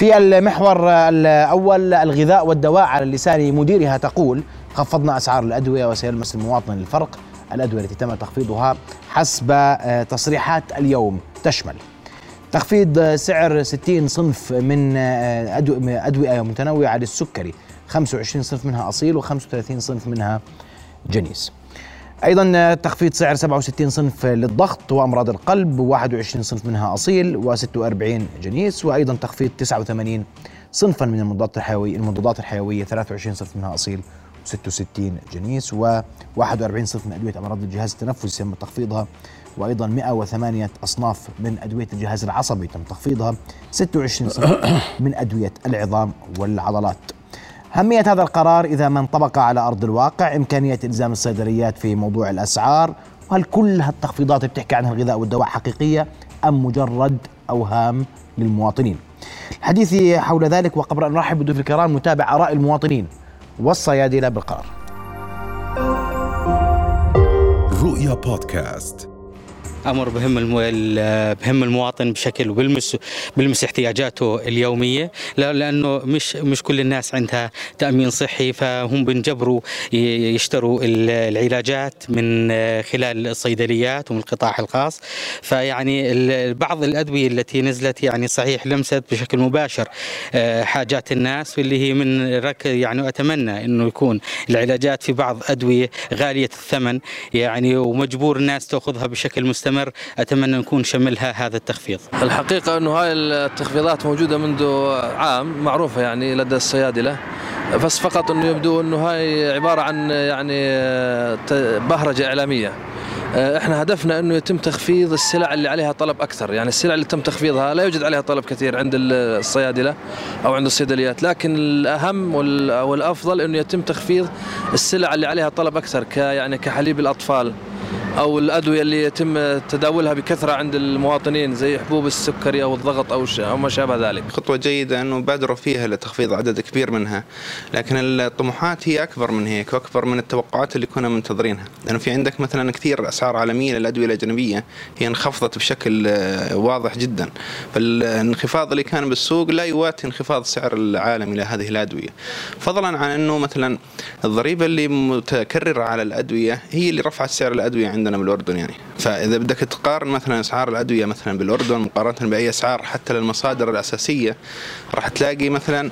في المحور الأول الغذاء والدواء على لسان مديرها تقول خفضنا أسعار الأدوية وسيلمس المواطن الفرق الأدوية التي تم تخفيضها حسب آه، تصريحات اليوم تشمل تخفيض سعر 60 صنف من آه، أدوية متنوعة للسكري 25 صنف منها أصيل و35 صنف منها جنيس. أيضا تخفيض سعر 67 صنف للضغط وأمراض القلب و21 صنف منها أصيل و46 جنيس وأيضا تخفيض 89 صنفا من المضادات الحيويه المضادات الحيوية 23 صنف منها أصيل و66 جنيس و41 صنف من أدوية أمراض الجهاز التنفسي تم تخفيضها وأيضا 108 أصناف من أدوية الجهاز العصبي تم تخفيضها 26 صنف من أدوية العظام والعضلات. أهمية هذا القرار إذا ما انطبق على أرض الواقع إمكانية إلزام الصيدليات في موضوع الأسعار وهل كل هالتخفيضات اللي بتحكي عنها الغذاء والدواء حقيقية أم مجرد أوهام للمواطنين؟ الحديث حول ذلك وقبل أن نرحب بضيوف الكرام نتابع آراء المواطنين والصيادلة بالقرار. رؤيا بودكاست. أمر بهم بهم المواطن بشكل وبلمس بلمس احتياجاته اليومية لأنه مش مش كل الناس عندها تأمين صحي فهم بنجبروا يشتروا العلاجات من خلال الصيدليات ومن القطاع الخاص. فيعني بعض الأدوية التي نزلت يعني صحيح لمست بشكل مباشر آه، حاجات الناس واللي هي من رك يعني أتمنى إنه يكون العلاجات في بعض أدوية غالية الثمن يعني ومجبور الناس تأخذها بشكل مستمر. تستمر أتمنى نكون شملها هذا التخفيض. الحقيقة أنه هاي التخفيضات موجودة منذ عام معروفة يعني لدى الصيادلة. بس فقط أنه يبدو أنه هاي عبارة عن يعني بهرجة إعلامية. إحنا هدفنا أنه يتم تخفيض السلع اللي عليها طلب أكثر، يعني السلع اللي تم تخفيضها لا يوجد عليها طلب كثير عند الصيادلة أو عند الصيدليات، لكن الأهم والأفضل أنه يتم تخفيض السلع اللي عليها طلب أكثر ك يعني كحليب الأطفال. أو الأدوية اللي يتم تداولها بكثرة عند المواطنين زي حبوب السكري أو الضغط أو أو ما شابه ذلك. خطوة جيدة إنه بادروا فيها لتخفيض عدد كبير منها، لكن الطموحات هي أكبر من هيك وأكبر من التوقعات اللي كنا منتظرينها، لأنه في عندك مثلا كثير أسعار عالمية للأدوية الأجنبية هي انخفضت بشكل واضح جدا، فالانخفاض اللي كان بالسوق لا يواتي انخفاض السعر العالمي لهذه الأدوية. فضلا عن إنه مثلا الضريبة اللي متكررة على الأدوية هي اللي رفعت سعر الأدوية عندنا بالأردن يعني. فإذا بدك تقارن مثلا أسعار الأدوية مثلا بالأردن مقارنة بأي أسعار حتى للمصادر الأساسية راح تلاقي مثلا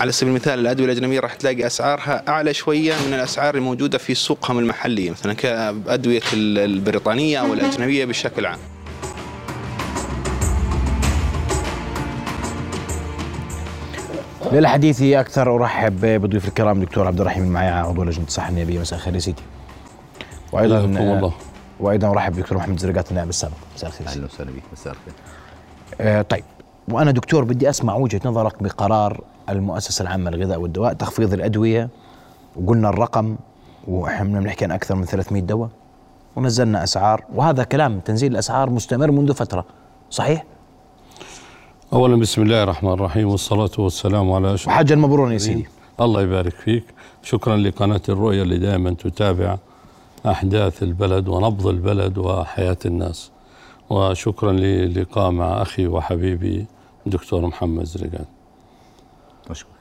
على سبيل المثال الأدوية الأجنبية راح تلاقي أسعارها أعلى شوية من الأسعار الموجودة في سوقهم المحلي مثلا كأدوية البريطانية أو الأجنبية بشكل عام. للحديث أكثر أرحب بضيوف الكرام دكتور عبد الرحيم المعيع عضو لجنة الصحة النيابية. مساء الخير يا سيدي. وأيضا الله وأيضا أرحب بدكتور محمد زرقات النائب السابق. مساء الخير. أهلا وسهلا بك. مساء الخير. آه طيب. وأنا دكتور بدي أسمع وجهة نظرك بقرار المؤسسة العامة للغذاء والدواء تخفيض الأدوية وقلنا الرقم وإحنا بنحكي عن أكثر من 300 دواء ونزلنا أسعار وهذا كلام تنزيل الأسعار مستمر منذ فترة. صحيح؟ اولا بسم الله الرحمن الرحيم والصلاة والسلام على أشرف حاجة المبرور يا سيدي. الله يبارك فيك. شكرا لقناة الرؤيا اللي دائما تتابع. أحداث البلد ونبض البلد وحياة الناس. وشكرا للقاء مع أخي وحبيبي دكتور محمد زرقان.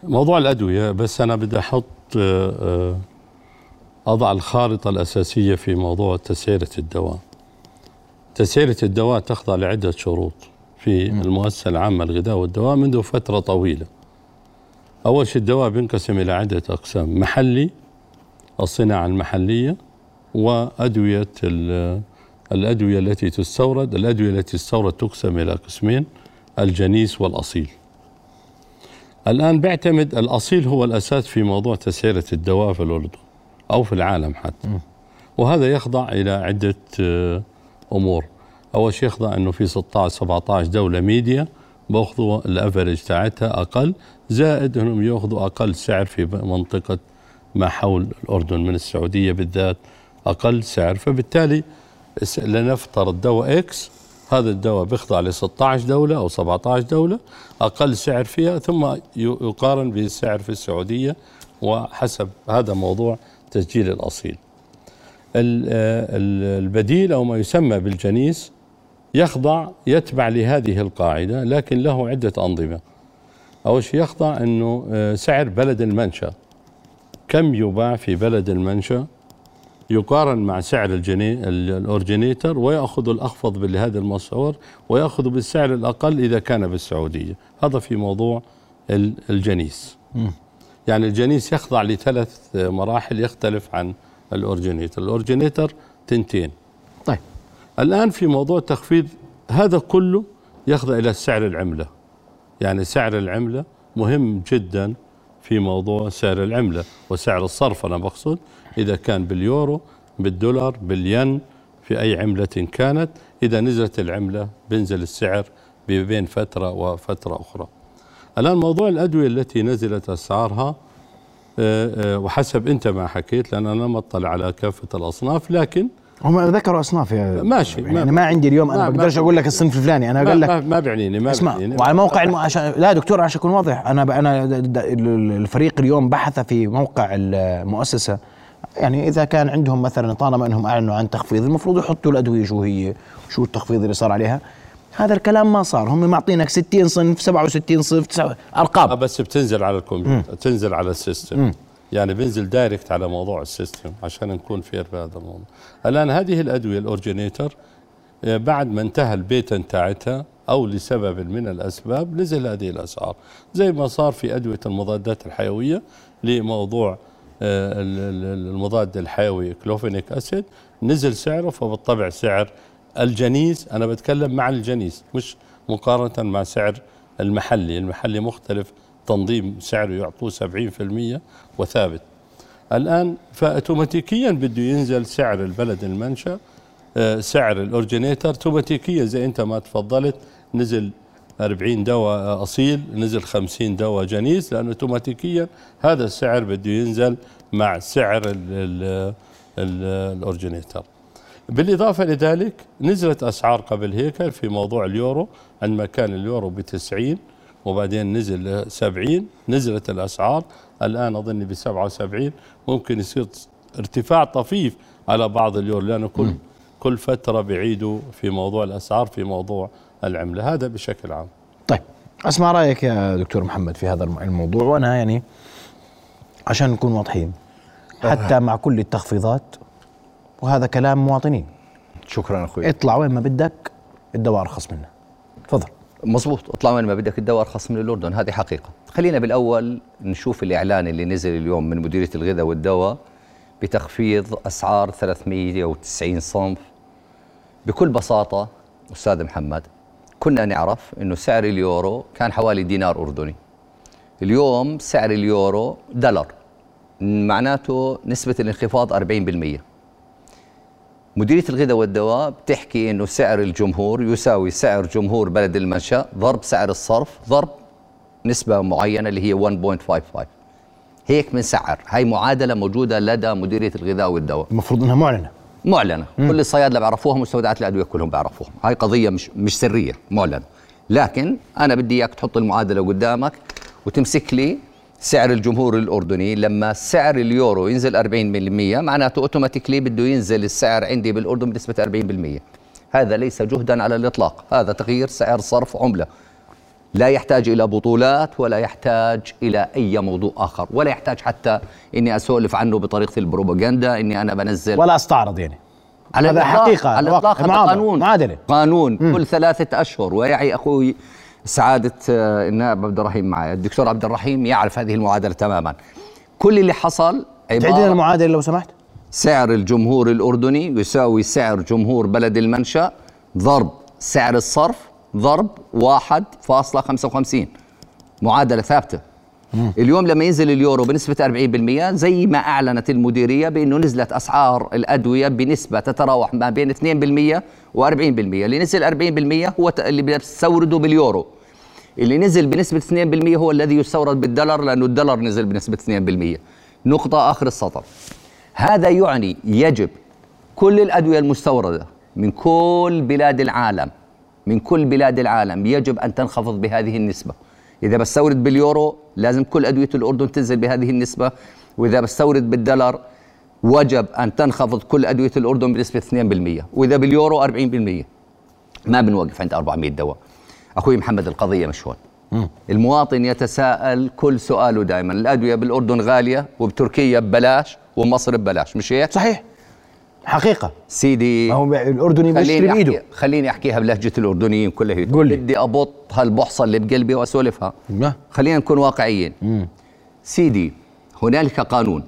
موضوع الأدوية بس أنا بدي أحط آه، آه، أضع الخارطة الأساسية في موضوع تسعيرة الدواء. تسعيرة الدواء تخضع لعدة شروط في المؤسسة العامة للغذاء والدواء منذ فترة طويلة. أول شيء الدواء بينقسم إلى عدة أقسام. محلي الصناعة المحلية وأدوية الأدوية التي تستورد الأدوية التي تستورد تقسم إلى قسمين الجنيس والأصيل. الآن بيعتمد الأصيل هو الأساس في موضوع تسعيرة الدواء في الأردن أو في العالم حتى. وهذا يخضع إلى عدة آه، أمور. أول شيء يخضع أنه في 16 17 دولة ميديا بأخذوا الأفرج تاعتها أقل. زائد أنهم يأخذوا أقل سعر في منطقة ما حول الأردن من السعودية بالذات. أقل سعر فبالتالي لنفترض دواء إكس هذا الدواء بيخضع ل 16 دولة أو 17 دولة أقل سعر فيها ثم يقارن بالسعر في السعودية وحسب هذا موضوع تسجيل الأصيل. البديل أو ما يسمى بالجنيس يخضع يتبع لهذه القاعدة لكن له عدة أنظمة. أول شيء يخضع إنه آه، سعر بلد المنشأ كم يباع في بلد المنشأ يقارن مع سعر الجني ال- ال originator ويأخذ الأخفض بهذا المصور ويأخذ بالسعر الأقل إذا كان بالسعودية. هذا في موضوع ال- الجنيس. يعني الجنيس يخضع لثلاث مراحل يختلف عن ال originator. ال originator تنتين. طيب. الآن في موضوع تخفيض هذا كله يخضع إلى سعر العملة. يعني سعر العملة مهم جدا في موضوع سعر العملة وسعر الصرف أنا بقصد. إذا كان باليورو بالدولار بالين في أي عملة كانت إذا نزلت العملة بينزل السعر بين فترة وفترة أخرى. الآن موضوع الأدوية التي نزلت أسعارها آه، آه، وحسب أنت ما حكيت لأن أنا ما أطلع على كافة الأصناف لكن هم ذكروا أصناف يا ماشي، يعني ما- ما عندي اليوم أنا ما- بقدرش أقول لك الصنف الفلاني أنا أقول لك ما, ما بيعنيني ما اسمع بيعنيني. وعلى موقع الم... عشان لا دكتور عشان أكون واضح أنا ب... أنا د- د- الفريق اليوم بحث في موقع المؤسسة يعني إذا كان عندهم مثلا طالما إنهم أعلنوا عن تخفيض المفروض يحطوا الادويه شو هي شو التخفيض اللي صار عليها. هذا الكلام ما صار هم معطينك 60 صنف 67 صنف تسعة- آه ارقام بس بتنزل على الكمبيوتر تنزل على السيستم. يعني بنزل direct على موضوع ال system عشان نكون fair بهذا الموضوع. الآن هذه الأدوية ال originator آه، بعد ما انتهى ال patent تاعتها أو لسبب من الأسباب نزل هذه الأسعار. زي ما صار في أدوية المضادات الحيوية لموضوع آه، ال- ال- المضاد الحيوي clavulanic acid نزل سعره فبالطبع سعر الجنيس. أنا بتكلم مع الجنيس مش مقارنة مع سعر المحلي. المحلي مختلف تنظيم سعره يعطوه 70% وثابت. الآن فاوتوماتيكيا بده ينزل سعر البلد المنشأ آه، سعر ال originator. اوتوماتيكيا زي أنت ما تفضلت نزل 40 دواء أصيل نزل 50 دواء جنيس لأنه اوتوماتيكيا هذا السعر بده ينزل مع سعر ال- ال- ال- ال originator. بالإضافة لذلك نزلت أسعار قبل هيك في موضوع اليورو عندما كان اليورو ب 90 وبعدين نزل ل 70 نزلت الأسعار. الآن أظن ب 77 ممكن يصير ارتفاع طفيف على بعض اليورو لأنه كل كل فترة بيعيدوا في موضوع الأسعار في موضوع العملة. هذا بشكل عام. طيب أسمع رأيك يا دكتور محمد في هذا الم- الموضوع. وأنا يعني عشان نكون واضحين حتى مع كل التخفيضات وهذا كلام مواطنين. شكرا أخوي. اطلع وين ما بدك الدواء أرخص منه. تفضل. مزبوط اطلع وين ما بدك الدواء أرخص من الأردن هذه حقيقة. خلينا بالأول نشوف الإعلان اللي نزل اليوم من مديرية الغذاء والدواء بتخفيض أسعار 390 صنف. بكل بساطة أستاذ محمد كنا نعرف إنه سعر اليورو كان حوالي دينار أردني. اليوم سعر اليورو دولار. معناته نسبة الانخفاض 40% مديرية الغذاء والدواء بتحكي إنه سعر الجمهور يساوي سعر جمهور بلد المنشأ ضرب سعر الصرف ضرب نسبة معينة اللي هي 1.55 هيك بنسعر هاي معادلة موجودة لدى مديرية الغذاء والدواء. المفروض إنها معلنة. معلنة. كل الصيادلة بيعرفوها مستودعات الأدوية كلهم بيعرفوها. هاي قضية مش مش سرية معلنة. لكن أنا بدي إياك تحط المعادلة قدامك وتمسك لي سعر الجمهور الأردني لما سعر اليورو ينزل 40% معناته أوتوماتيكلي بده ينزل السعر عندي بالأردن بنسبة 40% هذا ليس جهدا على الإطلاق هذا تغيير سعر صرف عملة. لا يحتاج إلى بطولات ولا يحتاج إلى أي موضوع آخر ولا يحتاج حتى إني أسولف عنه بطريقة البروباغندا إني أنا بنزل. ولا أستعرض يعني. على هذا الإطلاق حقيقة، على هذا معادلة، قانون. معادلة. قانون كل ثلاثة أشهر ويعي أخوي سعادة آه، النائب عبد الرحيم معي. الدكتور عبد الرحيم يعرف هذه المعادلة تماما. كل اللي حصل تعيد لنا المعادلة لو سمحت. سعر الجمهور الأردني يساوي سعر جمهور بلد المنشأ ضرب سعر الصرف ضرب 1.55 معادلة ثابتة. اليوم لما ينزل اليورو بنسبة 40% زي ما أعلنت المديرية بأنه نزلت أسعار الأدوية بنسبة تتراوح ما بين 2% و40% اللي نزل 40% هو اللي بيستورده باليورو. اللي نزل بنسبة 2% هو الذي يستورد بالدولار لأنه الدولار نزل بنسبة 2% نقطة آخر السطر. هذا يعني يجب كل الأدوية المستوردة من كل بلاد العالم من كل بلاد العالم يجب أن تنخفض بهذه النسبة. إذا بستورد باليورو لازم كل أدوية الأردن تنزل بهذه النسبة وإذا بستورد بالدولار وجب أن تنخفض كل أدوية الأردن بنسبة 2% وإذا باليورو 40% ما بنوقف عند 400 دواء. أخوي محمد القضية مش هون المواطن يتساءل كل سؤاله دائما. الأدوية بالأردن غالية وبتركيا ببلاش ومصر ببلاش مش هيك؟ صحيح. حقيقة. سيدي ما هو الأردني بيشتري خليني بإيده. أحكي خليني أحكيها بلهجة الأردنيين كلها. قول لي. بدي أبط هالبحصه اللي بقلبي وأسولفها. ما. خلينا نكون واقعيين. سيدي هنالك قانون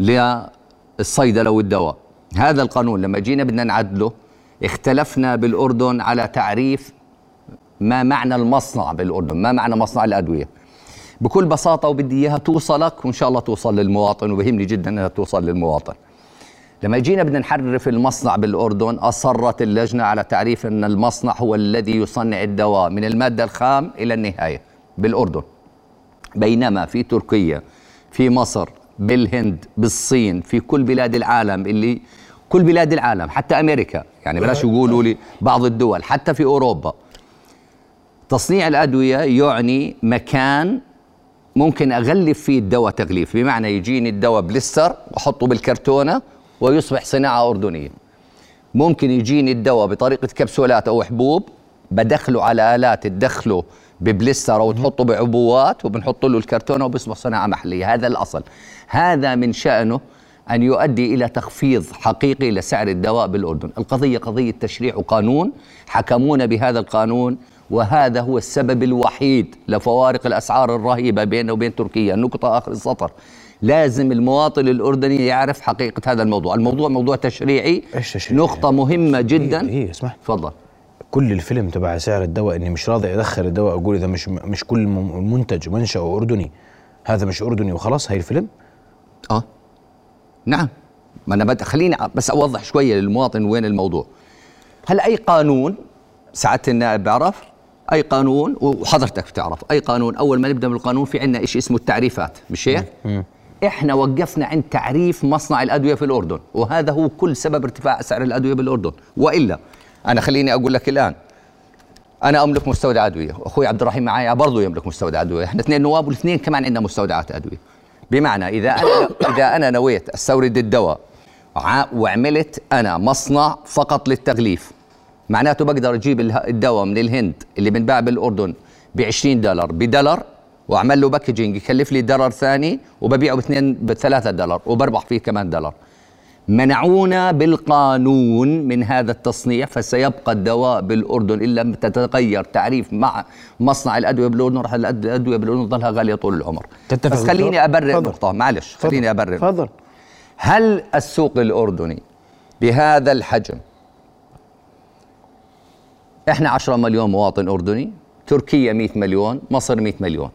للصيدله والدواء هذا القانون لما جينا بدنا نعدله اختلفنا بالأردن على تعريف ما معنى المصنع بالأردن؟ ما معنى مصنع الأدوية؟ بكل بساطة وبدي إياها توصلك وإن شاء الله توصل للمواطن وبهمني جدا إنها توصل للمواطن. لما جينا بدنا نحرف المصنع بالأردن أصرت اللجنة على تعريف إن المصنع هو الذي يصنع الدواء من المادة الخام إلى النهاية بالأردن. بينما في تركيا في مصر بالهند بالصين في كل بلاد العالم اللي كل بلاد العالم حتى أمريكا. يعني بلاش يقولوا لي بعض الدول حتى في أوروبا. تصنيع الأدوية يعني مكان ممكن اغلف فيه الدواء تغليف. بمعنى يجيني الدواء بلستر واحطه بالكرتونة ويصبح صناعة أردنية. ممكن يجيني الدواء بطريقة كبسولات أو حبوب بدخله على آلات تدخله ببلستر أو تحطه بعبوات وبنحط له الكرتونة وبيصبح صناعة محلية. هذا الأصل. هذا من شأنه أن يؤدي إلى تخفيض حقيقي لسعر الدواء بالأردن. القضية قضية تشريع وقانون. حكمونا بهذا القانون وهذا هو السبب الوحيد لفوارق الأسعار الرهيبة بيننا وبين تركيا. النقطه آخر السطر. لازم المواطن الأردني يعرف حقيقة هذا الموضوع. الموضوع موضوع تشريعي. إيش تشريعي؟ نقطة مهمة جدا. هي اسمح. تفضل. كل الفيلم تبع سعر الدواء إني مش راضي أدخل الدواء أقول إذا مش مش كل منتج منشأه أردني هذا مش أردني وخلاص هاي الفيلم؟ آه. نعم. ما أنا بدي خليني بس أوضح شوية للمواطن وين الموضوع. هلا أي قانون سعادة النائب بيعرف أي قانون وحضرتك بتعرف أي قانون أول ما نبدأ بالقانون في عندنا شيء اسمه التعريفات مش هيك؟ إحنا وقفنا عند تعريف مصنع الأدوية في الأردن وهذا هو كل سبب ارتفاع سعر الأدوية بالأردن وإلا أنا خليني أقول لك الآن أنا أملك مستودع أدوية واخوي عبد الرحيم معايا برضه يملك مستودع أدوية إحنا اثنين نواب والاثنين كمان عندنا مستودعات أدوية بمعنى إذا أنا إذا أنا نويت أستورد الدواء وعملت أنا مصنع فقط للتغليف معناته بقدر أجيب الدواء من الهند اللي بنباع بالأردن ب 20 دولار بدولار وأعمل له باكجينج يكلف لي دولار ثاني وببيعه باثنين بثلاثة دولار وبربح فيه كمان دولار. منعونا بالقانون من هذا التصنيع فسيبقى الدواء بالأردن ان لم تتغير تعريف مع مصنع الأدوية بالأردن راح الأدوية بالأردن تظلها غالية طول العمر. تتفق. بس؟ خليني أبرر. نقطة معلش خليني أبرر. تفضل. هل السوق الأردني بهذا الحجم إحنا 10 مليون مواطن أردني تركيا 100 مليون مصر 100 مليون.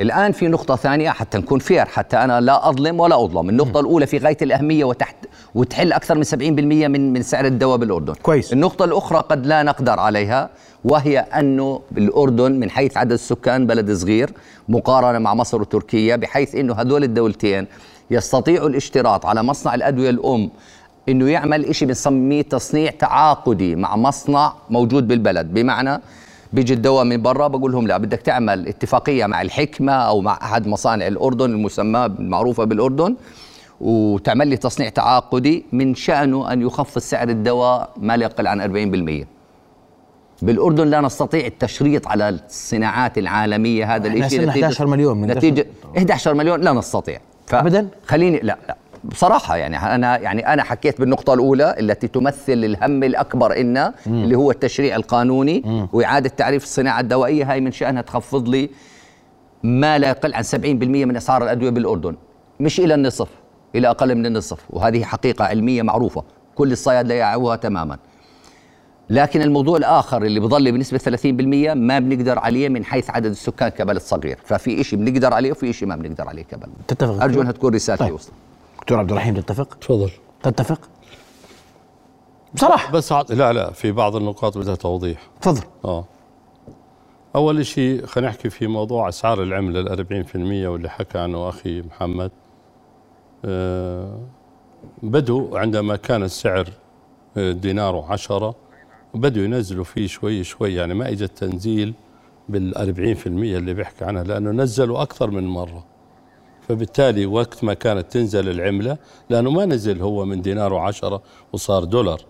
الآن في نقطة ثانية حتى نكون فير حتى أنا لا أظلم ولا أظلم. النقطة الأولى في غاية الأهمية وتحت وتحل أكثر من 70% من من سعر الدواء بالأردن. كويس. النقطة الأخرى قد لا نقدر عليها وهي انه بالاردن من حيث عدد السكان بلد صغير مقارنة مع مصر وتركيا بحيث إنه هذول الدولتين يستطيعوا الاشتراط على مصنع الأدوية الأم إنه يعمل شيء بنسميه تصنيع تعاقدي مع مصنع موجود بالبلد. بمعنى بيجي الدواء من برا بقول لهم لا بدك تعمل اتفاقية مع الحكمة أو مع أحد مصانع الأردن المسماة المعروفه بالأردن وتعمل لي تصنيع تعاقدي من شأنه أن يخفض سعر الدواء ما لا يقل عن 40% بالأردن لا نستطيع التشريط على الصناعات العالمية هذا الشيء صرنا 11 مليون من نتيجة 11 مليون لا نستطيع. أبداً؟ خليني لا لا. بصراحة يعني أنا يعني أنا حكيت بالنقطة الأولى التي تمثل الهم الأكبر إنا اللي هو التشريع القانوني وإعادة تعريف الصناعة الدوائية. هاي من شأنها تخفض لي ما لا يقل عن 70% من أسعار الأدوية بالأردن. مش إلى النصف إلى أقل من النصف. وهذه حقيقة علمية معروفة. كل الصيادلة يعرفوها تماما. لكن الموضوع الآخر اللي بضل بنسبة 30% ما بنقدر عليه من حيث عدد السكان كبلد صغير. ففي إشي بنقدر عليه وفي إشي ما بنقدر عليه كبلد. تتفق. أرجو أنها تكون رسالتي طيب. وصلت دكتور عبد الرحيم تتفق؟ تفضل. تتفق؟ بصراحة. بس عط... لا لا في بعض النقاط بدها توضيح. تفضل. آه. أول شيء خلينا نحكي في موضوع أسعار العملة ال 40% واللي حكى عنه أخي محمد. آه بدوا عندما كان السعر آه، دينار عشرة بدوا ينزلوا فيه شوي شوي يعني ما اجى التنزيل بال 40% اللي بيحكي عنها لأنه نزلوا أكثر من مرة. فبالتالي وقت ما كانت تنزل العملة لأنه ما نزل هو من دينار وعشرة وصار دولار.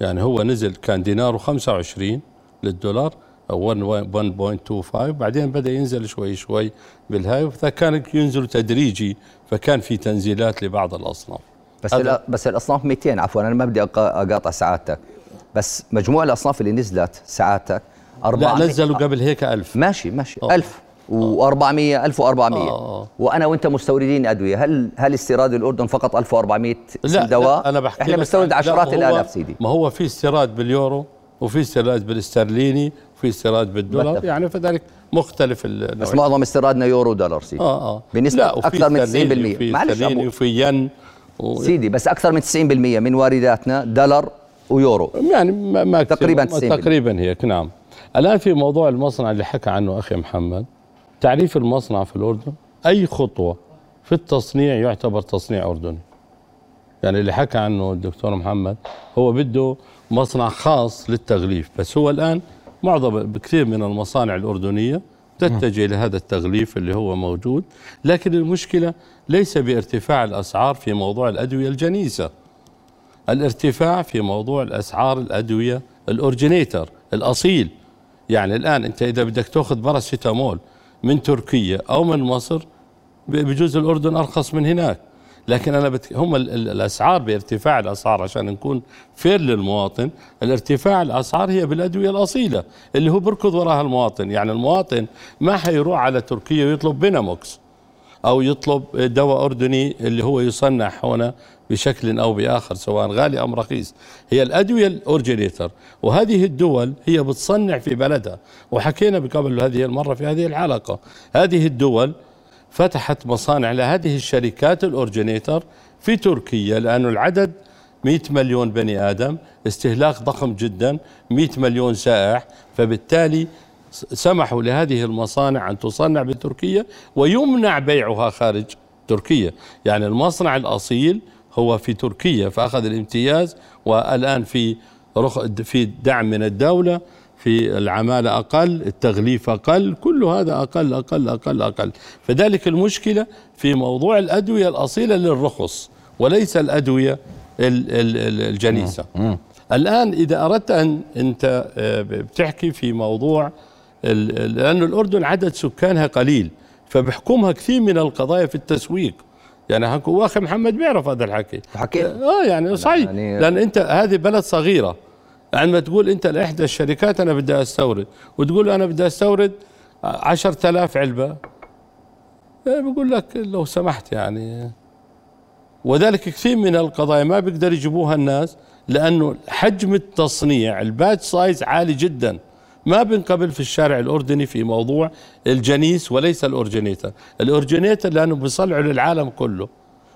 يعني هو نزل كان ديناره 25 للدولار 1.25 بعدين بدأ ينزل شوي شوي بالهاي فكان ينزل تدريجي فكان في تنزيلات لبعض الأصناف. بس بس الأصناف 200 عفوا أنا ما بدي أقا- أقاطع سعادتك بس مجموع الأصناف اللي نزلت سعادتك لا 400 نزلوا قبل هيك ألف. ماشي ماشي. آه. 1000 و400 1400 آه. وأنا وأنت مستوردين أدوية هل هل استيراد الأردن فقط 1400 اسم دواء أنا بحكي إحنا بنستورد عشرات لا، الآلاف سيدي ما هو في استيراد باليورو وفي استيراد بالاسترليني وفي استيراد بالدولار بتفق. يعني فذلك مختلف ال- بس. معظم استيرادنا يورو دولار سيدي آه آه بنسبة لا، وفي أكثر من استرليني 90%. وفي معلش وفي ين و... سيدي بس أكثر من 90% من وارداتنا دولار ويورو يعني ما. تقريباً ما- 90%. تقريبا هيك نعم الآن في موضوع المصنع اللي حكى عنه أخي محمد تعريف المصنع في الأردن؟ أي خطوة في التصنيع يعتبر تصنيع أردني. يعني اللي حكى عنه الدكتور محمد هو بده مصنع خاص للتغليف بس هو الآن معظم كثير من المصانع الأردنية تتجه لهذا التغليف اللي هو موجود لكن المشكلة ليس بارتفاع الأسعار في موضوع الأدوية الجنيسة. الارتفاع في موضوع الأسعار الأدوية ال originator الأصيل. يعني الآن أنت إذا بدك تأخذ باراسيتامول من تركيا أو من مصر بجوز الأردن أرخص من هناك. لكن أنا بت... هم ال... ال... الأسعار بارتفاع الأسعار عشان نكون fair للمواطن. الارتفاع الأسعار هي بالأدوية الأصيلة اللي هو بركض وراها المواطن. يعني المواطن ما حيروح على تركيا ويطلب بيناموكس. أو يطلب دواء أردني اللي هو يصنع هنا بشكل أو بآخر سواء غالي أم رخيص. هي الأدوية ال originator. وهذه الدول هي بتصنع في بلدها. وحكينا قبل هذه المرة في هذه الحلقة هذه الدول فتحت مصانع لهذه الشركات ال originator في تركيا لأنه العدد 100 مليون بني آدم استهلاك ضخم جدا 100 مليون سائح. فبالتالي سمحوا لهذه المصانع أن تصنع بتركيا ويمنع بيعها خارج تركيا. يعني المصنع الأصيل هو في تركيا فأخذ الامتياز والآن في رخ في دعم من الدولة في العمالة أقل التغليف أقل كل هذا أقل أقل أقل أقل. فذلك المشكلة في موضوع الأدوية الأصيلة للرخص وليس الأدوية ال- ال- ال- الجنيسة. الآن إذا أردت أن أنت آه، بتحكي في موضوع لأن الأردن عدد سكانها قليل فبحكمها كثير من القضايا في التسويق. يعني هكو واخي محمد بيعرف هذا الحكي. حكيت. آه يعني صحيح. يعني- لأن أنت هذه بلد صغيرة. عندما تقول أنت لإحدى الشركات أنا بدي أستورد وتقول أنا بدي أستورد عشرة آلاف علبة إيه بقول لك لو سمحت يعني. وذلك كثير من القضايا ما بيقدر يجيبوها الناس لأنه حجم التصنيع ال batch size عالي جدا. ما بنقبل في الشارع الأردني في موضوع ال generics وليس ال originator ال originator لأنه بيصنعوا للعالم كله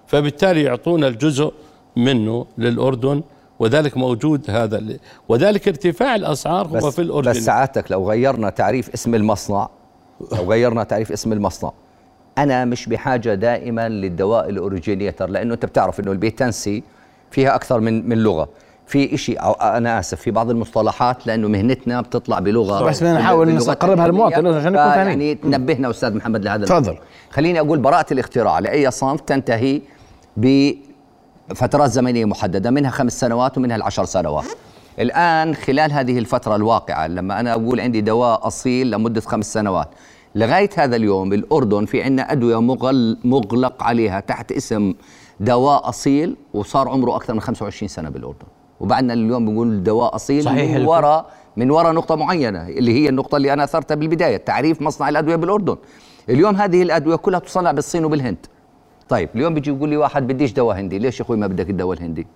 فبالتالي يعطونا الجزء منه للأردن وذلك موجود هذا ال- وذلك ارتفاع الأسعار هو في الأردن. بس سعادتك لو غيرنا تعريف اسم المصنع لو غيرنا تعريف اسم المصنع أنا مش بحاجة دائما للدواء الاوريجينيتر لأنه أنت بتعرف إنه البيتنسي فيها أكثر من من لغة. في شيء أنا آسف في بعض المصطلحات لأنه مهنتنا بتطلع بلغة بس بدنا نحاول نقربها للمواطن. عشان نكون فاهمين. يعني تنبهنا أستاذ محمد لهذا تفضل. خليني أقول براءة الاختراع لأي صنف تنتهي بفترات زمنية محددة منها خمس سنوات ومنها العشر سنوات الآن خلال هذه الفترة الواقعة لما أنا أقول عندي دواء أصيل لمدة خمس سنوات لغاية هذا اليوم الاردن في عندنا أدوية مغل مغلق عليها تحت اسم دواء أصيل وصار عمره أكثر من 25 سنة بالأردن وبعدنا اليوم بنقول دواء أصيل صحيح من. وراء من وراء نقطة معينة اللي هي النقطة اللي أنا أثرتها بالبداية تعريف مصنع الأدوية بالأردن. اليوم هذه الأدوية كلها تصنع بالصين وبالهند. طيب اليوم بيجي يقول لي واحد بديش دواء هندي ليش يا أخوي ما بدك الدواء الهندي؟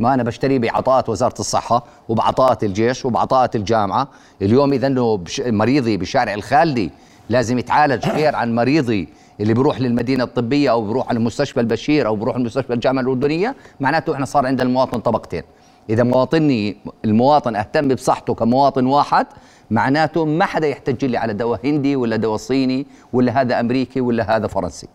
ما أنا بشتريه بعطاءات وزارة الصحة وبعطاءات الجيش وبعطاءات الجامعة. اليوم إذا مريضي بشارع الخالدي لازم يتعالج غير عن مريضي اللي بيروح للمدينة الطبية أو بيروح على مستشفى البشير أو بيروح لمستشفى الجامعة الأردنية معناته إحنا صار عند المواطن طبقتين. إذا مواطني المواطن أهتم بصحته كمواطن واحد معناته ما حدا يحتج لي على دواء هندي ولا دواء صيني ولا هذا أمريكي ولا هذا فرنسي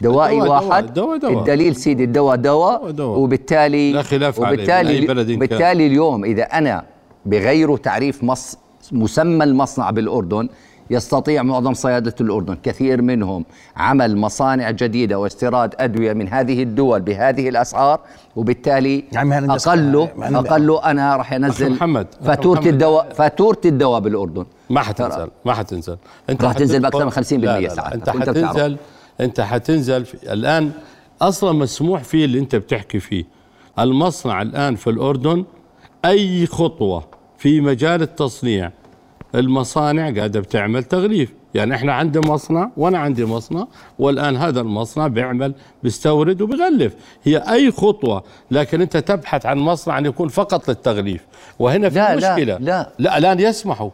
دوائي دواء، واحد الدواء دواء. الدليل سيدي الدواء دواء دواء دواء. وبالتالي لا خلاف وبالتالي أي بلد. بالتالي اليوم إذا أنا بغيروا تعريف مص مسمى المصنع بالأردن يستطيع معظم صيادله الأردن كثير منهم عمل مصانع جديدة واستيراد أدوية من هذه الدول بهذه الأسعار وبالتالي الناس- اقله يعني- اقله أنا راح أنزل محمد، فاتورة محمد. الدواء فاتورة الدواء بالأردن ما حتنزل ما حتنزل أنت راح تنزل بأكثر من 50% لا لا ساعات. لا. أنت. حتنزل أنت حتنزل في الآن أصلا مسموح فيه اللي أنت بتحكي فيه المصنع الآن في الأردن أي خطوة في مجال التصنيع المصانع قاعدة بتعمل تغليف. يعني إحنا عندنا مصنع وأنا عندي مصنع والآن هذا المصنع بيعمل بيستورد وبيغلف. هي أي خطوة لكن أنت تبحث عن مصنع ان يكون فقط للتغليف. وهنا في لا، لا، مشكلة. لا. لا الآن يسمحوا.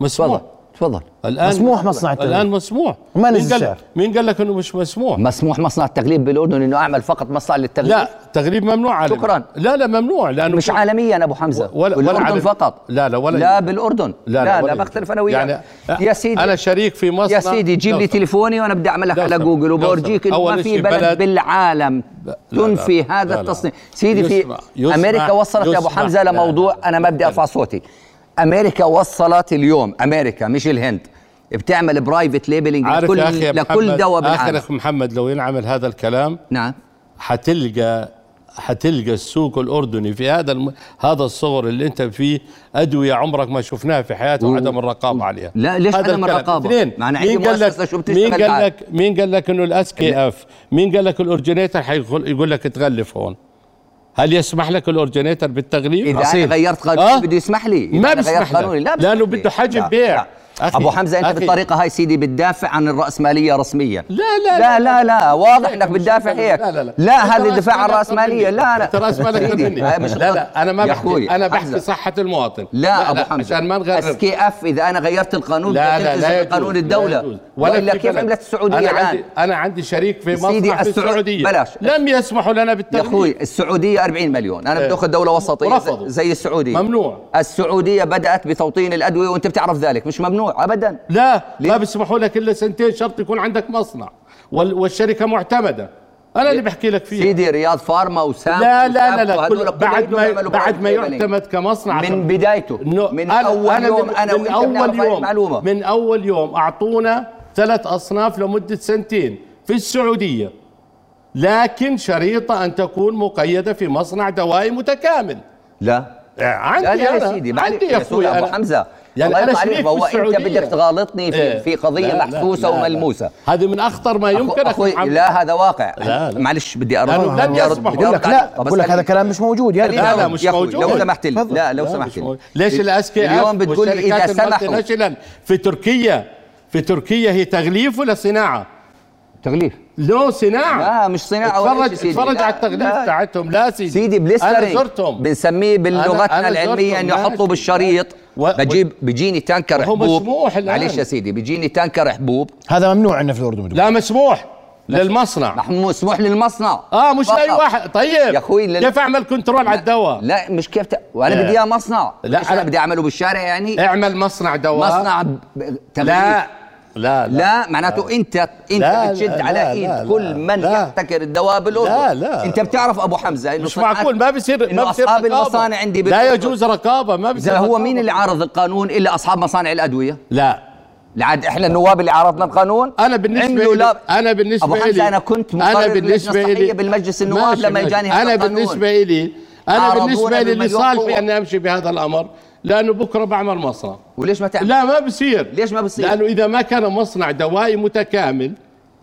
مسموح. تفضل الآن مسموح مصنع التغليف. الآن مسموح وما مين قال؟ مين قال لك إنه مش مسموح مسموح مصنع التغليف بالأردن إنه أعمل فقط مصنع للتغليف لا تغليب ممنوع عالمي شكراً. لا لا ممنوع لأنه مش عالميا أبو حمزة ولا- ولا بالأردن عالمي. فقط لا، لا، ولا لا. بالأردن لا لا لا, لا, ولا بختلف. أنا وياك يعني يا سيدي أنا شريك في مصنع يا سيدي جيب لي. تليفوني وأنا بدي أعمل لك على. جوجل وبورجيك. إنه ما في بلد بالعالم تنفي هذا. التصنيع سيدي في أمريكا وصلت يا أبو. حمزة لموضوع. أنا ما بدي أرفع صوتي أمريكا وصلت اليوم. أمريكا مش الهند. بتعمل private labeling لكل يا لكل دواء اخر بالعالم. آخ محمد لو ينعمل هذا الكلام نعم. حتلقى حتلقى السوق الأردني في هذا الم... هذا الصغر اللي أنت فيه أدوية عمرك ما شفناها في حياته وعدم الرقابة عليها. لا، ليش عدم؟ اثنين عندي مين قال لك مين قال؟ لك مين قال لك إنه ال SKF؟ مين قال لك ال originator حيقول يقول لك تغلف هون؟ هل يسمح لك ال originator بالتغليف إذا أصيل. أنا غيرت قانوني آه؟ بده يسمح لي ما أنا غيرت بيسمح قانوني لك لا لأنه. بده حجم لا، بيع لا. أخي، أبو حمزة أنت أخي. بالطريقة هاي سيدي بتدافع عن الرأسمالية رسميا لا لا لا لا لا واضح إنك بتدافع هيك. لا لا لا لا أنت هذا راس دفاع عن الراسماليه لا. لا أنت راس مالك أكثر سيدي، مني لا لا أنا ما يا بحكي أنا بحكي. صحة المواطن لا, أبو حمزة عشان ما نغرب SKF إذا أنا غيرت القانون لا لا لا لا الدولة. ولا كيف. عملت السعودية أنا الآن عندي أنا عندي شريك في مصنع في السعود- السعودية بلاش. لم يسمحوا لنا يا بالتغليف أخوي السعودية 40 مليون أنا إيه. بدي اخذ دولة وسطية. زي السعودية ممنوع. السعودية بدأت بتوطين الأدوية وأنت بتعرف ذلك مش ممنوع ابدا. لا؟ ما بيسمحوا لك إلا سنتين شرط يكون عندك مصنع. وال- والشركة معتمدة. أنا اللي بحكي لك فيها. سيدي رياض فارما وسام لا لا لا لا كل بعد ما بعد ما يعتمد كمصنع من بدايته. إنه من أنا- أول أنا يوم من- أنا من أول يوم. المعلومه من أول يوم أعطونا ثلاث أصناف لمدة سنتين في السعودية. لكن شريطة أن تكون مقيدة في مصنع دوائي متكامل. لا. عندي لا لا يا. سيدي عندي يا أخوي أبو. حمزة. يعني عليك شريك هو أنت. بدك تغالطني في, إيه. في قضية لا، لا، محسوسه لا، لا. وملموسة هذه من أخطر ما أخو- يمكن أخوي أخي محمد. لا هذا واقع لا، لا. معلش بدي ارد بدي يسمحوا. بدي عليك. لا بقول لك. هذا كلام مش موجود يا لا رجال لا مش أخوي، موجود. لو سمحت لي. لا لو لا، سمحت لي. ليش الاس كي اليوم بتقول لي إذا سمحوا. في تركيا في تركيا هي تغليف ولا صناعة؟ تغليف لو صناعة لا مش صناعة ولا اتفرج شيء سيدي. اتفرج لا، على التغليف لا. تاعتهم لا سيدي سيدي أنا blistering زرتهم بنسميه بلغتنا أنا- العلمية أنه يحطوا. بالشريط و- بجيب بيجيني tanker حبوب مسموح. معلش يا سيدي بيجيني tanker حبوب هذا ممنوع عندنا في الأردن. لا مسموح للمصنع نحن مسموح للمصنع آه مش فقط. لاي واحد طيب يا أخوي لل- كيف أعمل control على الدواء؟ لا مش كيف ت... وأنا لا. بدي إياه مصنع لا، لا أنا بدي أعمله بالشارع يعني اعمل مصنع دواء مصنع ب... تغليف. لا لا لا معناته انت أنت لا، بتشد لا، على لا، إيد لا، كل لا، من لا. يحتكر الدواء بالاردن لا، لا. أنت بتعرف أبو حمزة إنه مش معقول ما بصير ما بصير أصحاب رقابة. المصانع عندي لا. يجوز رقابة ما بصير اذا هو. مين اللي عارض القانون إلا أصحاب مصانع الأدوية لا لعد إحنا النواب اللي عارضنا القانون أنا بالنسبة لي لا أنا بالنسبة أبو لي حمزه أنا كنت مقرر بالنسبة الصحية بالمجلس النواب لما. اجاني هذا أنا. بالنسبة لي أنا بالنسبة لي بالمليون لصالحي قوة. اني أمشي بهذا الأمر لأنه بكرة بعمل مصنع وليش ما تعمل؟ لا ما بصير. ليش ما بصير؟ لأنه إذا ما كان مصنع دوائي متكامل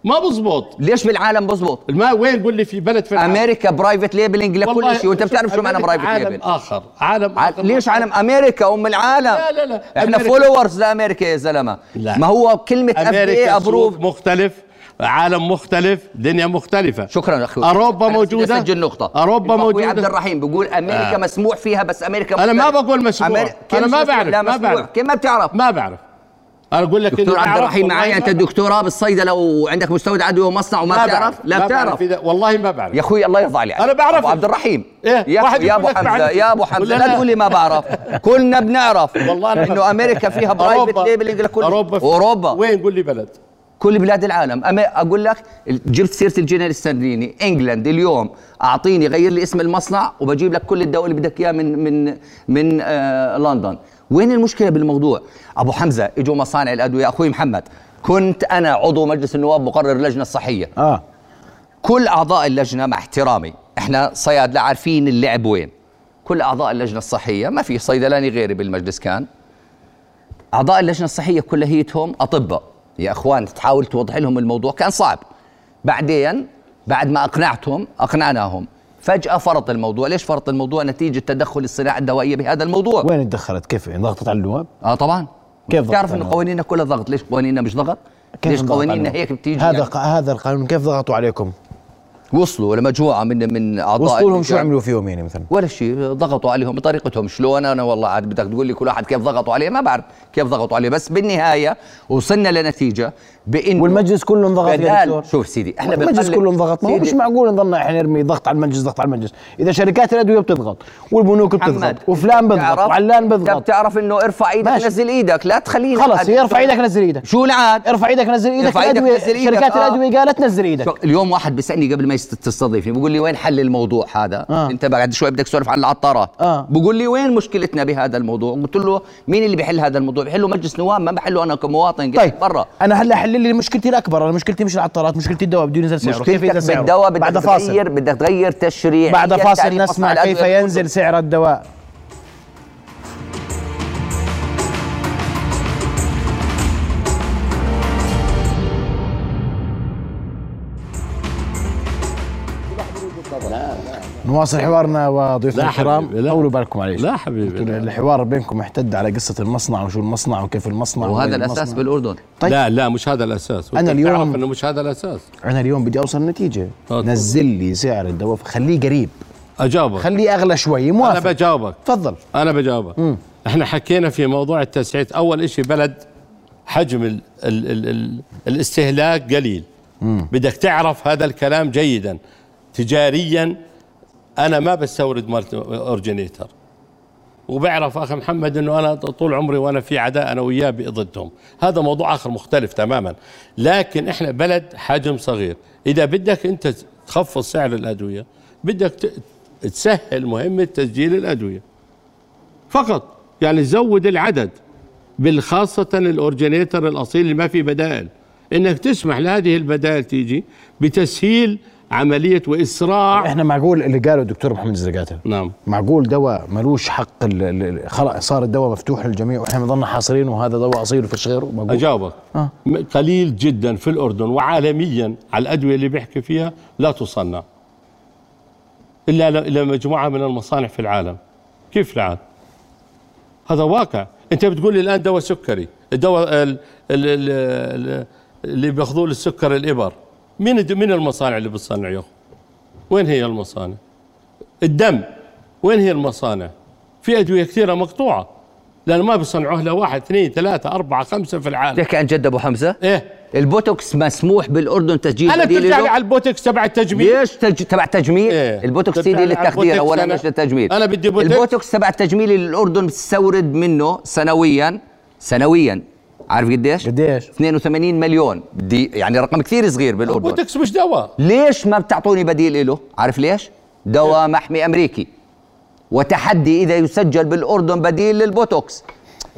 ما بزبط. ليش بالعالم بزبط؟ ما وين قول لي في بلد في العالم؟ أمريكا private labeling لكل شيء وأنت بتعرف شو معنى private عالم label آخر عالم آخر. ليش عالم أمريكا ام العالم؟ لا، لا، لا. إحنا followers لأمريكا يا زلمة. لا. ما هو كلمة اف أمريكا approve مختلف. عالم مختلف دنيا مختلفة شكرا أخوي أوروبا موجودة اسجل نقطة أوروبا موجودة عبد الرحيم بيقول أمريكا آه. مسموح فيها بس أمريكا أنا ما مختلف. بقول مسموح. أمريكا- كيف أنا ما؟ بعرف، لا ما بعرف. كيف ما بتعرف ما بعرف أنا أقول لك دكتور عبد الرحيم معي أنت بعرف. دكتوراه بالصيدلة وعندك مستودع عدوى ومصنع وما ما بتعرف لا ما بتعرف والله ما بعرف يا أخوي الله يرضى عليك أنا بعرف. أبو عبد الرحيم إيه؟ يا واحد يا يقول ابو حمزة بعرف. يا أبو حمزة لا؟ تقول لي ما بعرف كلنا بنعرف والله إنه بعرف. أمريكا فيها private labeling لكل أوروبا في- أوروبا وين قول لي بلد كل بلاد العالم. أما أقول لك جبت سيرة الجنيه الاسترليني England اليوم أعطيني غير لي اسم المصنع وبجيب لك كل الدواء اللي بدك إياه من من من آه لندن. وين المشكلة بالموضوع؟ أبو حمزة إجوا مصانع الأدوية. أخوي محمد كنت أنا عضو مجلس النواب مقرر اللجنة الصحية. آه. كل أعضاء اللجنة مع احترامي إحنا صيادله عارفين اللعب وين. كل أعضاء اللجنة الصحية ما في صيدلاني غيري بالمجلس كان. أعضاء اللجنة الصحية كليتهم أطباء. يا أخوان تحاول توضح لهم الموضوع. كان صعب. بعدين بعد ما أقنعتهم أقنعناهم. فجأة فرط الموضوع. ليش فرط الموضوع؟ نتيجة تدخل الصناعة الدوائية بهذا الموضوع. وين تدخلت كيف؟ ضغطت على النواب آه طبعا. كيف تعرف انه قوانيننا كلها ضغط. ليش قوانيننا مش ضغط؟ ليش قوانيننا؟ هيك بتيجي هذا يعني؟ هذا القانون. كيف ضغطوا عليكم؟ وصلوا لمجموعه من من أعضاء وصلوا لهم شو. عملوا فيهم يعني مثلا؟ ولا شيء ضغطوا عليهم بطريقتهم. شلون؟ أنا والله عاد بدك تقول لي كل واحد كيف ضغطوا عليه ما بعرف كيف ضغطوا عليه. بس بالنهاية وصلنا لنتيجة بإنه والمجلس كله انضغط يا دكتور. شوف سيدي إحنا المجلس كله انضغط ما هو مش معقول نضلنا إحنا نرمي ضغط على المجلس ضغط على المجلس. إذا شركات الأدوية بتضغط والبنوك بتضغط وفلان بيضغط بتعرف- وعلان انت بيضغط بتعرف إنه ارفع إيدك ماشي. نزل إيدك لا تخلينا خلص ارفع إيدك نزل إيدك. شو العاد ارفع إيدك نزل إيدك. ارفع إيدك نزل إيدك، شركات آه. الأدوية قالت نزل إيدك. اليوم واحد بيسألني قبل ما تستضيفني بيقول لي وين حل الموضوع هذا؟ آه. انت بعد شوي بدك تسولف عن العطارات. آه. بقول لي وين مشكلتنا بهذا الموضوع؟ قلت له مين اللي بيحل هذا الموضوع؟ بيحله مجلس نواب ما بحله أنا كمواطن. طيب برا. أنا هلا حل لي مشكلتي الأكبر. أنا مشكلتي مش العطارات مشكلتي الدواء. بده ينزل سعره. كيف ينزل سعره؟ بالدواء بدك بعد فاصل. تغير بدك تغير تشريع. بعد فاصل نسمع كيف ينزل سعر الدواء. نواصل حوارنا وضيوفنا لا الكرام. حبيبي، لا. طولوا بالكم معلش لا حبيبي،. الحوار بينكم احتد على قصة المصنع وشو المصنع وكيف المصنع وهذا الأساس المصنع. بالأردن. طيب. لا لا مش هذا الأساس. أنا وأنت اليوم- إنه مش هذا الأساس. أنا اليوم بدي أوصل نتيجة. تفضل. نزل لي سعر الدواء خليه قريب. أجاوبك. خليه أغلى شوي أنا موافق بجاوبك. تفضل. أنا بجاوبك. إحنا حكينا في موضوع التسعير أول شيء بلد حجم ال ال ال ال الاستهلاك قليل. بدك تعرف هذا الكلام جيدا تجاريا أنا ما بستورد مالت أورجينيتر. وبعرف أخي محمد إنه أنا طول عمري وأنا في عداء أنا وياه ضدهم هذا موضوع آخر مختلف تماما. لكن إحنا بلد حجم صغير. إذا بدك أنت تخفض سعر الأدوية بدك تسهل مهمه تسجيل الأدوية. فقط. يعني زود العدد. بالخاصة الأورجينيتر الأصيل اللي ما في بدائل. إنك تسمح لهذه البدائل تيجي بتسهيل عملية وإسراع. إحنا معقول اللي قاله الدكتور محمد الزرقاتي نعم. معقول دواء ملوش حق خلق صار الدواء مفتوح للجميع وإحنا بنضلنا حاصرين وهذا دواء أصيل وفيش غيره؟ معقول؟ أجاوبك. آه. قليل جدا في الأردن وعالميا على الأدوية اللي بيحكي فيها لا تصنع. إلا ل- إلى مجموعة من المصانع في العالم. كيف العالم هذا واقع. أنت بتقول لي الآن دواء سكري. الدواء ال- ال- ال- ال- اللي بيأخذوه للسكر الإبر. مين الد- مين المصانع اللي بتصنع يا وين هي المصانع؟ الدم. وين هي المصانع؟ في أدوية كثيرة مقطوعة لأن ما بيصنعوها إلا واحد اثنين ثلاثة أربعة خمسة في العالم. تحكي عن جد أبو حمزة؟ إيه. البوتوكس مسموح بالأردن تسجيل أنا بديل بترجع؟ لي على البوتكس تبع التجميل. ليش تج... تبع تجميل إيه. البوتوكس سيدي للتخدير البوتوكس اولا أنا- مش للتجميل أنا بدي بوتوكس. البوتوكس تبع التجميل اللي الأردن بتستورد منه سنويا سنويا. عارف قديش؟ قديش؟ 82 مليون. دي يعني رقم كثير صغير بالأردن. بوتكس مش دواء. ليش ما بتعطوني بديل له؟ عارف ليش؟ دواء محمي أمريكي. وتحدي إذا يسجل بالأردن بديل للبوتوكس.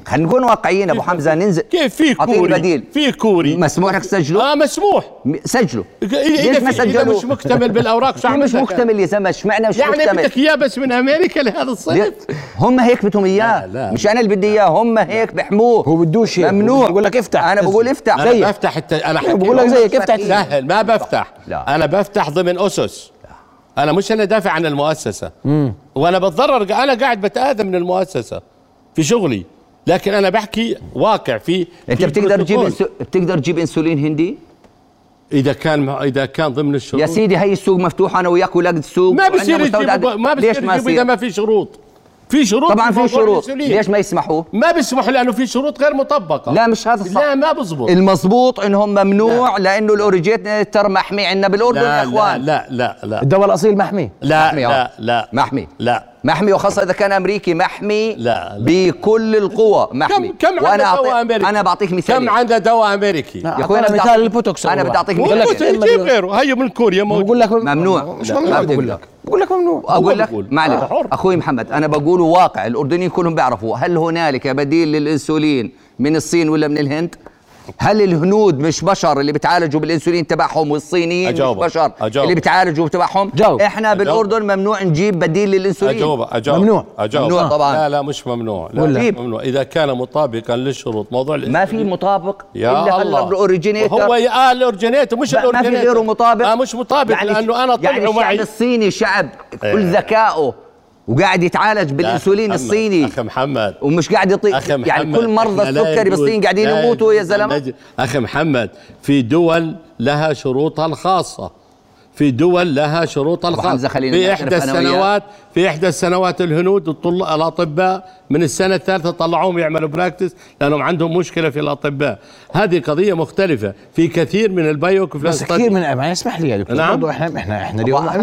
خلينا نكون واقعيين أبو حمزة ننزل كيف في كوري بديل. في كوري مسموح لك تسجله؟ آه مسموح سجله اذا ما؟ مش مكتمل بالأوراق شو مش؟ مكتمل يا زلمه اشمعنى مش يعني مكتمل؟ بدك إياه بس من أمريكا لهذا؟ الصيف هم هيك بدهم إياه لا، لا. مش أنا اللي بدي إياه هم هيك بحموه هو بدوش. ممنوع بقول لك افتح. أنا بقول افتح أنا زيك. بفتح الت... أنا بقول لك زيك افتح سهل ما بفتح لا. أنا بفتح ضمن أسس أنا مش أنا دافع عن المؤسسة وأنا بتضرر أنا قاعد بتاذى من المؤسسة في شغلي لكن أنا بحكي واقع في أنت في بتقدر تجيب. بتقدر تجيب إنسولين هندي؟ إذا كان. إذا كان ضمن الشروط. يا سيدي هي السوق مفتوح أنا وياك ولقد السوق ما بصير. يجيبوا ما بصير يجيبوا إذا ما في شروط. في شروط طبعا في شروط. ليش ما يسمحوا؟ ما بيسمحوا لأنه في شروط غير مطبقة. لا مش هذا الصح لا ما بزبط. المضبوط إنهم ممنوع لأنه ال originator محمي عندنا بالأردن لا يا لا إخوان. لا لا لا. الدواء الأصيل محمي. لا محمي لا أهو. لا. محمي. لا. محمي وخاصة إذا كان أمريكي محمي لا، لا. بكل القوة محمي. كم كم عندنا دواء أمريكي؟ أنا بعطيك مثال كم عندنا دواء أمريكي؟ لا. يا أخوي أنا أعطانا بدي مثال البوتوكس أنا أول بدي بقول مثال. يجيب غيره. هي من كوريا موجود. بقول لك ممنوع. مش ممنوع ما بقول لك. بقول لك ممنوع. أقول لك. معلش. أخوي محمد أنا بقول واقع الأردنيين كلهم بيعرفوا هل هنالك بديل للإنسولين من الصين ولا من الهند؟ هل الهنود مش بشر اللي بتعالجوا بالإنسولين تبعهم والصينيين مش. بشر أجاوبك. اللي بتعالجوا تبعهم جاوب. إحنا بالأردن ممنوع نجيب بديل للإنسولين اجاوب اجاوب ممنوع. اجاوب ممنوع طبعاً. لا لا مش ممنوع لا ولا؟ مش ممنوع إذا كان مطابقا للشروط موضوع ما في مطابق يا إلا الله هلا ال originator هو آه ال originator مش ما في غيره مطابق آه مش مطابق يعني لأنه أنا يعني طلعوا الشعب معي الصيني شعب كل إيه. ذكائه وقاعد يتعالج بالانسولين محمد، الصيني. أخي محمد. ومش قاعد يطيق أخي محمد يعني كل مرضى السكري بالصين قاعدين يموتوا يا زلمة. أخي محمد في دول لها شروطها الخاصة. في دول لها حمزة خلينا في وياك. السنوات في إحدى السنوات الهنود الطل- الأطباء من السنة الثالثة طلعوهم يعملوا براكتس لأنهم عندهم مشكلة في الأطباء هذه قضية مختلفة في كثير من البايو بس كثير من ما اسمح لي يا دكتور نعم. برضو إحنا إحنا إحنا اليوم بجيب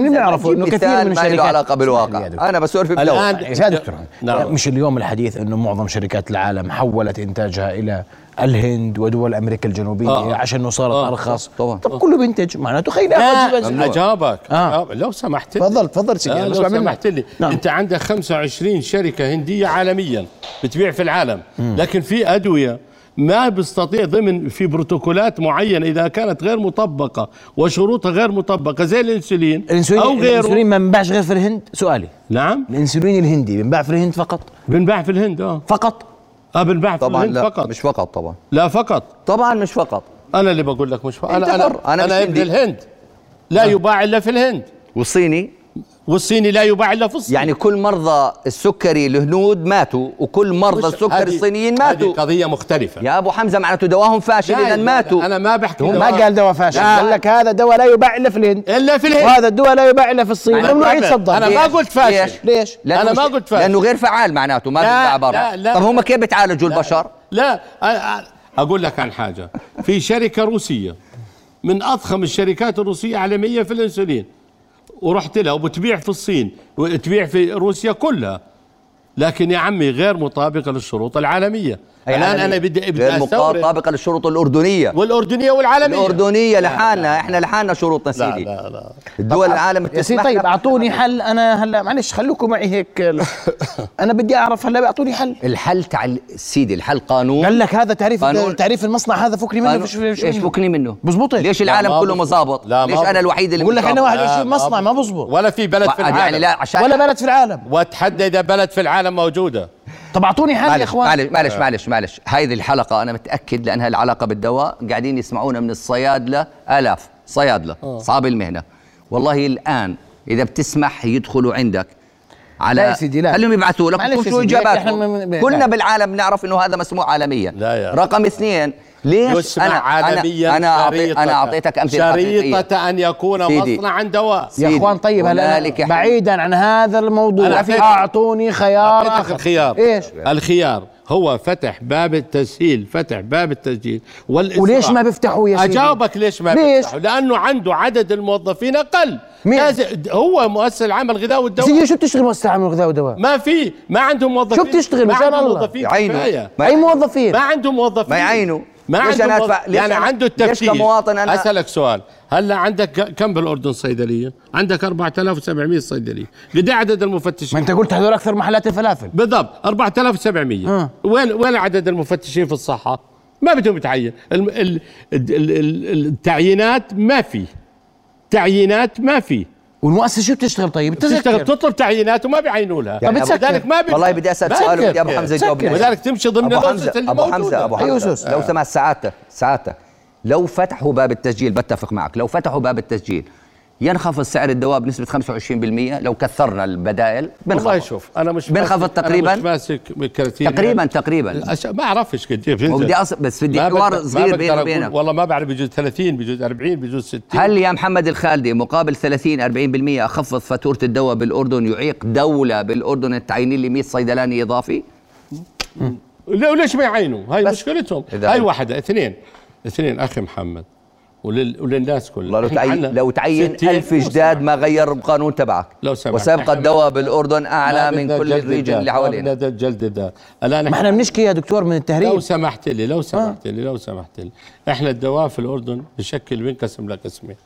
إنه كثير من الشركات لي بالواقع. أنا بسولف الآن بلو يا دكتور نعم. مش اليوم الحديث إنه معظم شركات العالم حولت إنتاجها إلى الهند ودول أمريكا الجنوبية آه. عشان انه صارت آه. أرخص طبعاً. طب كله بينتج معناته خلينا ناخذ أجابك آه. آه. لو سمحت تفضل تفضل سيدي آه لو. سمحت لي نعم. أنت عندك 25 شركة هندية عالميا بتبيع في العالم لكن في أدوية ما بيستطيع ضمن في بروتوكولات معينة إذا كانت غير مطبقة وشروطها غير مطبقة زي الإنسولين الانسولين أو غيره الإنسولين ما بنباعش غير في الهند سؤالي نعم الإنسولين الهندي بنباع في الهند فقط بنباع في الهند آه فقط آه بنباع في طبعا الهند لا فقط. مش فقط طبعا. لا فقط. طبعا مش فقط. أنا اللي بقول لك مش فقط. أنا. أنا أنا أنا ابن هندي. الهند. لا يباع إلا في الهند. والصيني؟ والصيني لا يباع إلا في الصين يعني كل مرضى السكري الهنود ماتوا وكل مرضى السكري هذه- الصينيين هذه ماتوا قضية مختلفة يا أبو حمزة معناته دواهم فاشل لا، اذا لا، ماتوا أنا ما بحكي ما. قال دواء فاشل. قال لك هذا دواء لا يباع إلا في الهند إلا في الهند وهذا الدواء لا يباع إلا في الصين أنا ممنوع. يتصدر ليش؟ ما قلت فاشل. ليش؟ ليش؟ أنا ما قلت فاشل. لأنه غير فعال معناته ما لا، بيتباع لا، برا لا. طب هم كيف بتعالجوا البشر؟ لا أقول لك عن حاجة في شركة روسية من أضخم الشركات الروسية عالميا في الإنسولين ورحت لها وبتبيع في الصين وتبيع في روسيا كلها. لكن يا عمي غير مطابقه للشروط العالمية. الآن أنا بدي بدي غير أستورد مطابقه للشروط الأردنية والأردنية والعالمية الأردنية لحالنا إحنا لحالنا شروطنا لا سيدي لا لا الدول العالم سيدي طيب. أعطوني حل أنا هلا معلش خلوكم معي هيك أنا بدي أعرف هلا أعطوني حل الحل تعال سيدي الحل قانون قال لك هذا تعريف قانون. تعريف المصنع هذا فكني منه إيش منه. فكني منه؟ بزبطش. ليش لا، العالم كله بزبط. مظابط؟ لا، ليش أنا بزبط. الوحيد اللي بقول لك أنا؟ 21 لا، مصنع ما بزبط ولا في بلد في يعني العالم لا عشان ولا بلد في العالم وتحدى إذا بلد في العالم موجودة طب أعطوني حل يا إخوان. معلش معلش معلش معلش. هذه الحلقة أنا متأكد لأنها العلاقة بالدواء. قاعدين يسمعونا من الصيادلة آلاف صيادلة. أصحاب المهنة. والله الآن إذا بتسمح يدخلوا عندك على لا يا سيدي، لا. خليهم يبعثوا لك معلش يا شو سيدي، إجاباتهم. إحنا من- من- كلنا. بالعالم نعرف إنه هذا مسموع عالميا. لا يا. رقم اثنين ليش أنا عالميا أنا شريطة. أنا أعطيتك أمثلة حقيقية. شريطة أن يكون سيدي. مصنعا دواء يا إخوان طيب هلا. بعيدا عن هذا الموضوع أعطوني خيار أعطيتك آخر الخيار إيش الخيار هو فتح باب التسهيل فتح باب التسجيل والإسراع وليش ما بيفتحوا يا سيدي أجاوبك ليش ما ليش؟ بيفتحوا لأنه عنده عدد الموظفين أقل مين؟ هو مؤسسة العمل الغذاء والدواء سيدي شو بتشتغل مؤسسه عامل الغذاء والدواء ما في ما عندهم موظفين شو بتشتغل؟ ما عندهم. موظفين. كفاية ما- أي موظفين ما عندهم موظفين ما يعينوا. ما ليش عندهم أنا أدفع- ليش يعني أنا- عنده ليش التفتيش كمواطن أنا- أسألك سؤال هلا عندك كم بالأردن صيدلية؟ عندك 4700 صيدلية، قد إيه عدد ما المفتشين؟ أنت قلت هذول أكثر محلات الفلافل بالضبط 4700 آه. وين وين عدد المفتشين في الصحة؟ ما بدهم يتعين الم- ال- ال- ال- ال- التعيينات ما في تعيينات ما في والمؤسسه شو بتشتغل طيب تشتغل بتسكر تطلب تعيينات وما بيعينوا لها طب بتسكر. لذلك ما بي- والله بدي أسأل ما سؤال بي- بدي أبو حمزة يجاوب. ولذلك تمشي ضمن أبو الأسس حمزة اللي ابو حمزة. أبو أيوة حمزه أستاذ. لو سمحت سعادتك سعادتك لو فتحوا باب التسجيل بتفق معك لو فتحوا باب التسجيل ينخفض سعر الدواء بنسبه 25% لو كثرنا البدائل. والله بنخفض شوف أنا مش بنخفض ماسك- أنا تقريباً؟ مش ماسك بالكراتين تقريبا تقريبا. أش- ما أعرفش قد إيه. وبدي أص... بس بدي حوار صغير بيني وبينك. والله ما بعرف بجوز 30 بجوز 40 بجوز 60 هل يا محمد الخالدي مقابل 30 40% أخفض فاتورة الدواء بالأردن يعيق دولة بالأردن التعيين لي 100 صيدلاني إضافي؟ لا وليش ما يعينوا؟ هاي مشكلتهم. هاي واحدة اثنين. اثنين أخي محمد. ولل... وللناس كلها. لو تعين لو تعين 60 ألف جداد ما غير القانون تبعك. لو سمحت. وسيبقى الدواء بالاردن أعلى من كل الريجن اللي ما حوالينا. بدنا جلد الذات الآن ما إحنا إحنا بنشكي يا دكتور من لو التهريب سمحت لي لو سمحت لي لو سمحت لي. إحنا الدواء في الأردن بشكل بينقسم لقسمين.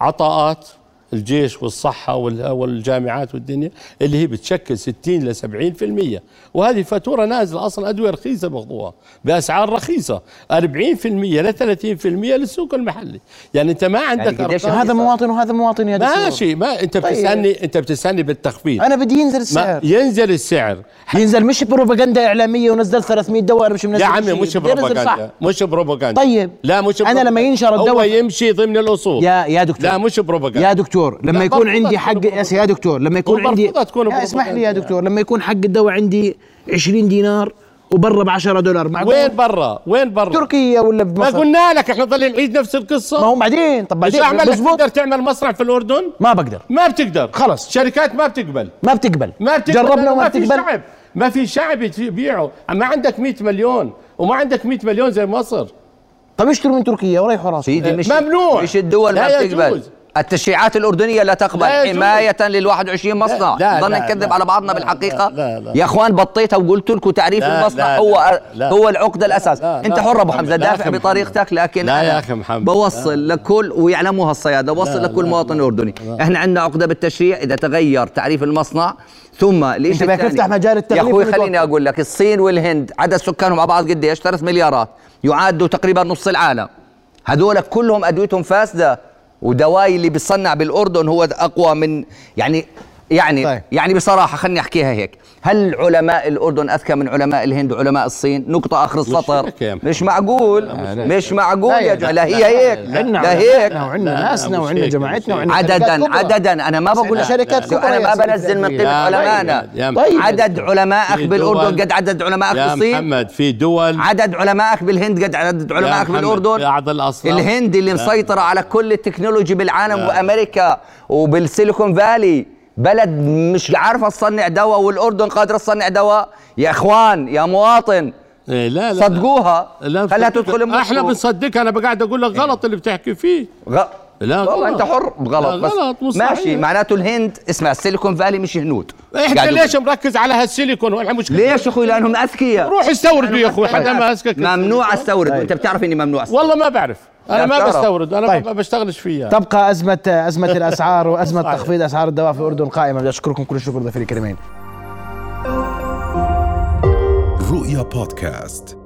عطاءات الجيش والصحة وال- والجامعات والدنيا اللي هي بتشكل 60 ل 70% وهذه فاتورة نازلة أصلا أدوية رخيصة بياخذوها بأسعار رخيصة 40% ل 30% للسوق المحلي. يعني أنت ما عندك أرقام. هذا مواطن وهذا مواطن يا دكتور. ماشي ما أنت طيب. بتسألني أنت بتسألني بالتخفيض. أنا بدي ينزل السعر. ينزل السعر. ينزل مش بروباغندا إعلامية ونزل 300 دواء أنا مش منزل يا عمي شيء. مش. بروباغندا. مش بروباغندا. طيب. لا مش أنا بروباغندا. لما ينشر هو الدواء- يمشي ضمن الأصول. يا يا دكتور. لا مش بروباغندا. يا دكتور. لما لا، يكون عندي حق بروباغندا. يا دكتور لما يكون عندي يا اسمح لي يا بروباغندا. دكتور لما يكون حق الدواء عندي 20 دينار وبرا ب 10 دولار معقول وين برا؟ وين برا؟ تركيا ولا ما بمصر قلنا لك إحنا ضل نعيد نفس القصة. ما هو بعدين طب مش بعدين اعمل تقدر تعمل مصنع في الأردن؟ ما بقدر. ما بتقدر. خلص. شركات ما بتقبل. ما بتقبل. ما بتقبل. جربنا وما في بتقبل. شعب. ما في شعب يبيعه. ما عندك 100 مليون وما عندك 100 مليون زي مصر. طب اشتروا من تركيا وريحوا راسكم سيدي مش ممنوع. مش الدول ما بتقبل يجوز. التشريعات الأردنية لا تقبل لا. حماية لل 21 مصنع. لا، ضلنا لا، نكذب لا، على بعضنا لا، بالحقيقة. لا، لا. يا أخوان بطيتها وقلت لكم تعريف لا، المصنع لا، هو لا، لا. هو العقدة الأساس. لا، أنت لا، حر أبو لا، حمزة لا، يا دافع بطريقتك لكن لا، يا أخي محمد. بوصل لكل ويعلموها الصيادة بوصل لكل مواطن أردني. إحنا عندنا عقدة بالتشريع إذا تغير تعريف المصنع ثم ليش أنت بدك تفتح مجال يا التغليف أخوي ونتوقف. خليني أقول لك الصين والهند عدد سكانهم مع بعض قديش 3 مليارات. يعادوا تقريبا نص العالم. هذول كلهم أدويتهم فاسدة. ودواي اللي بيصنع بالأردن هو أقوى من يعني يعني طيب. يعني بصراحة خليني أحكيها هيك هل علماء الأردن أذكى من علماء الهند وعلماء الصين نقطة آخر السطر يا. مش معقول مش معقول يا جماعة لا هي هيك لا هيك وعندنا ناسنا وعندنا جماعتنا وعندنا عددا كبرى. عددا أنا ما بقول شركات كبرى أنا يا ما بنزل من. قيمه يا علمائنا يا طيب. عدد علمائك بالأردن قد عدد علمائك يا بالصين محمد في دول عدد علمائك بالهند قد عدد علمائك بالأردن. الهند اللي مسيطرة على كل التكنولوجي بالعالم وأمريكا وبالسيليكون فالي بلد مش عارفة تصنع دواء والأردن قادرة تصنع دواء. يا إخوان يا مواطن. إيه لا لا صدقوها. لا خليها تدخل إحنا المشروع. بنصدق أنا بقعد أقول لك غلط اللي بتحكي فيه. غ... لا والله غلط. أنت حر. غلط. لا بس غلط، مش ماشي. معناته الهند اسمع السيليكون فالي مش هنود. إحنا ليش مركز على هالسيليكون؟ وإحنا مشكلة. ليش يا أخوي؟ لأنهم أذكياء. روح استوردوا يا أخوي. حدا ما اسكك ممنوع أستورد. أنت بتعرف إني ممنوع أستورد. والله ما بعرف. أنا لا ما. بستورد أنا طيب. ما بشتغلش فيها تبقى أزمة أزمة الأسعار وأزمة صحيح. تخفيض أسعار الدواء في الأردن قائمة بدي أشكركم كل الشكر ضيفي الكريمين رؤيا بودكاست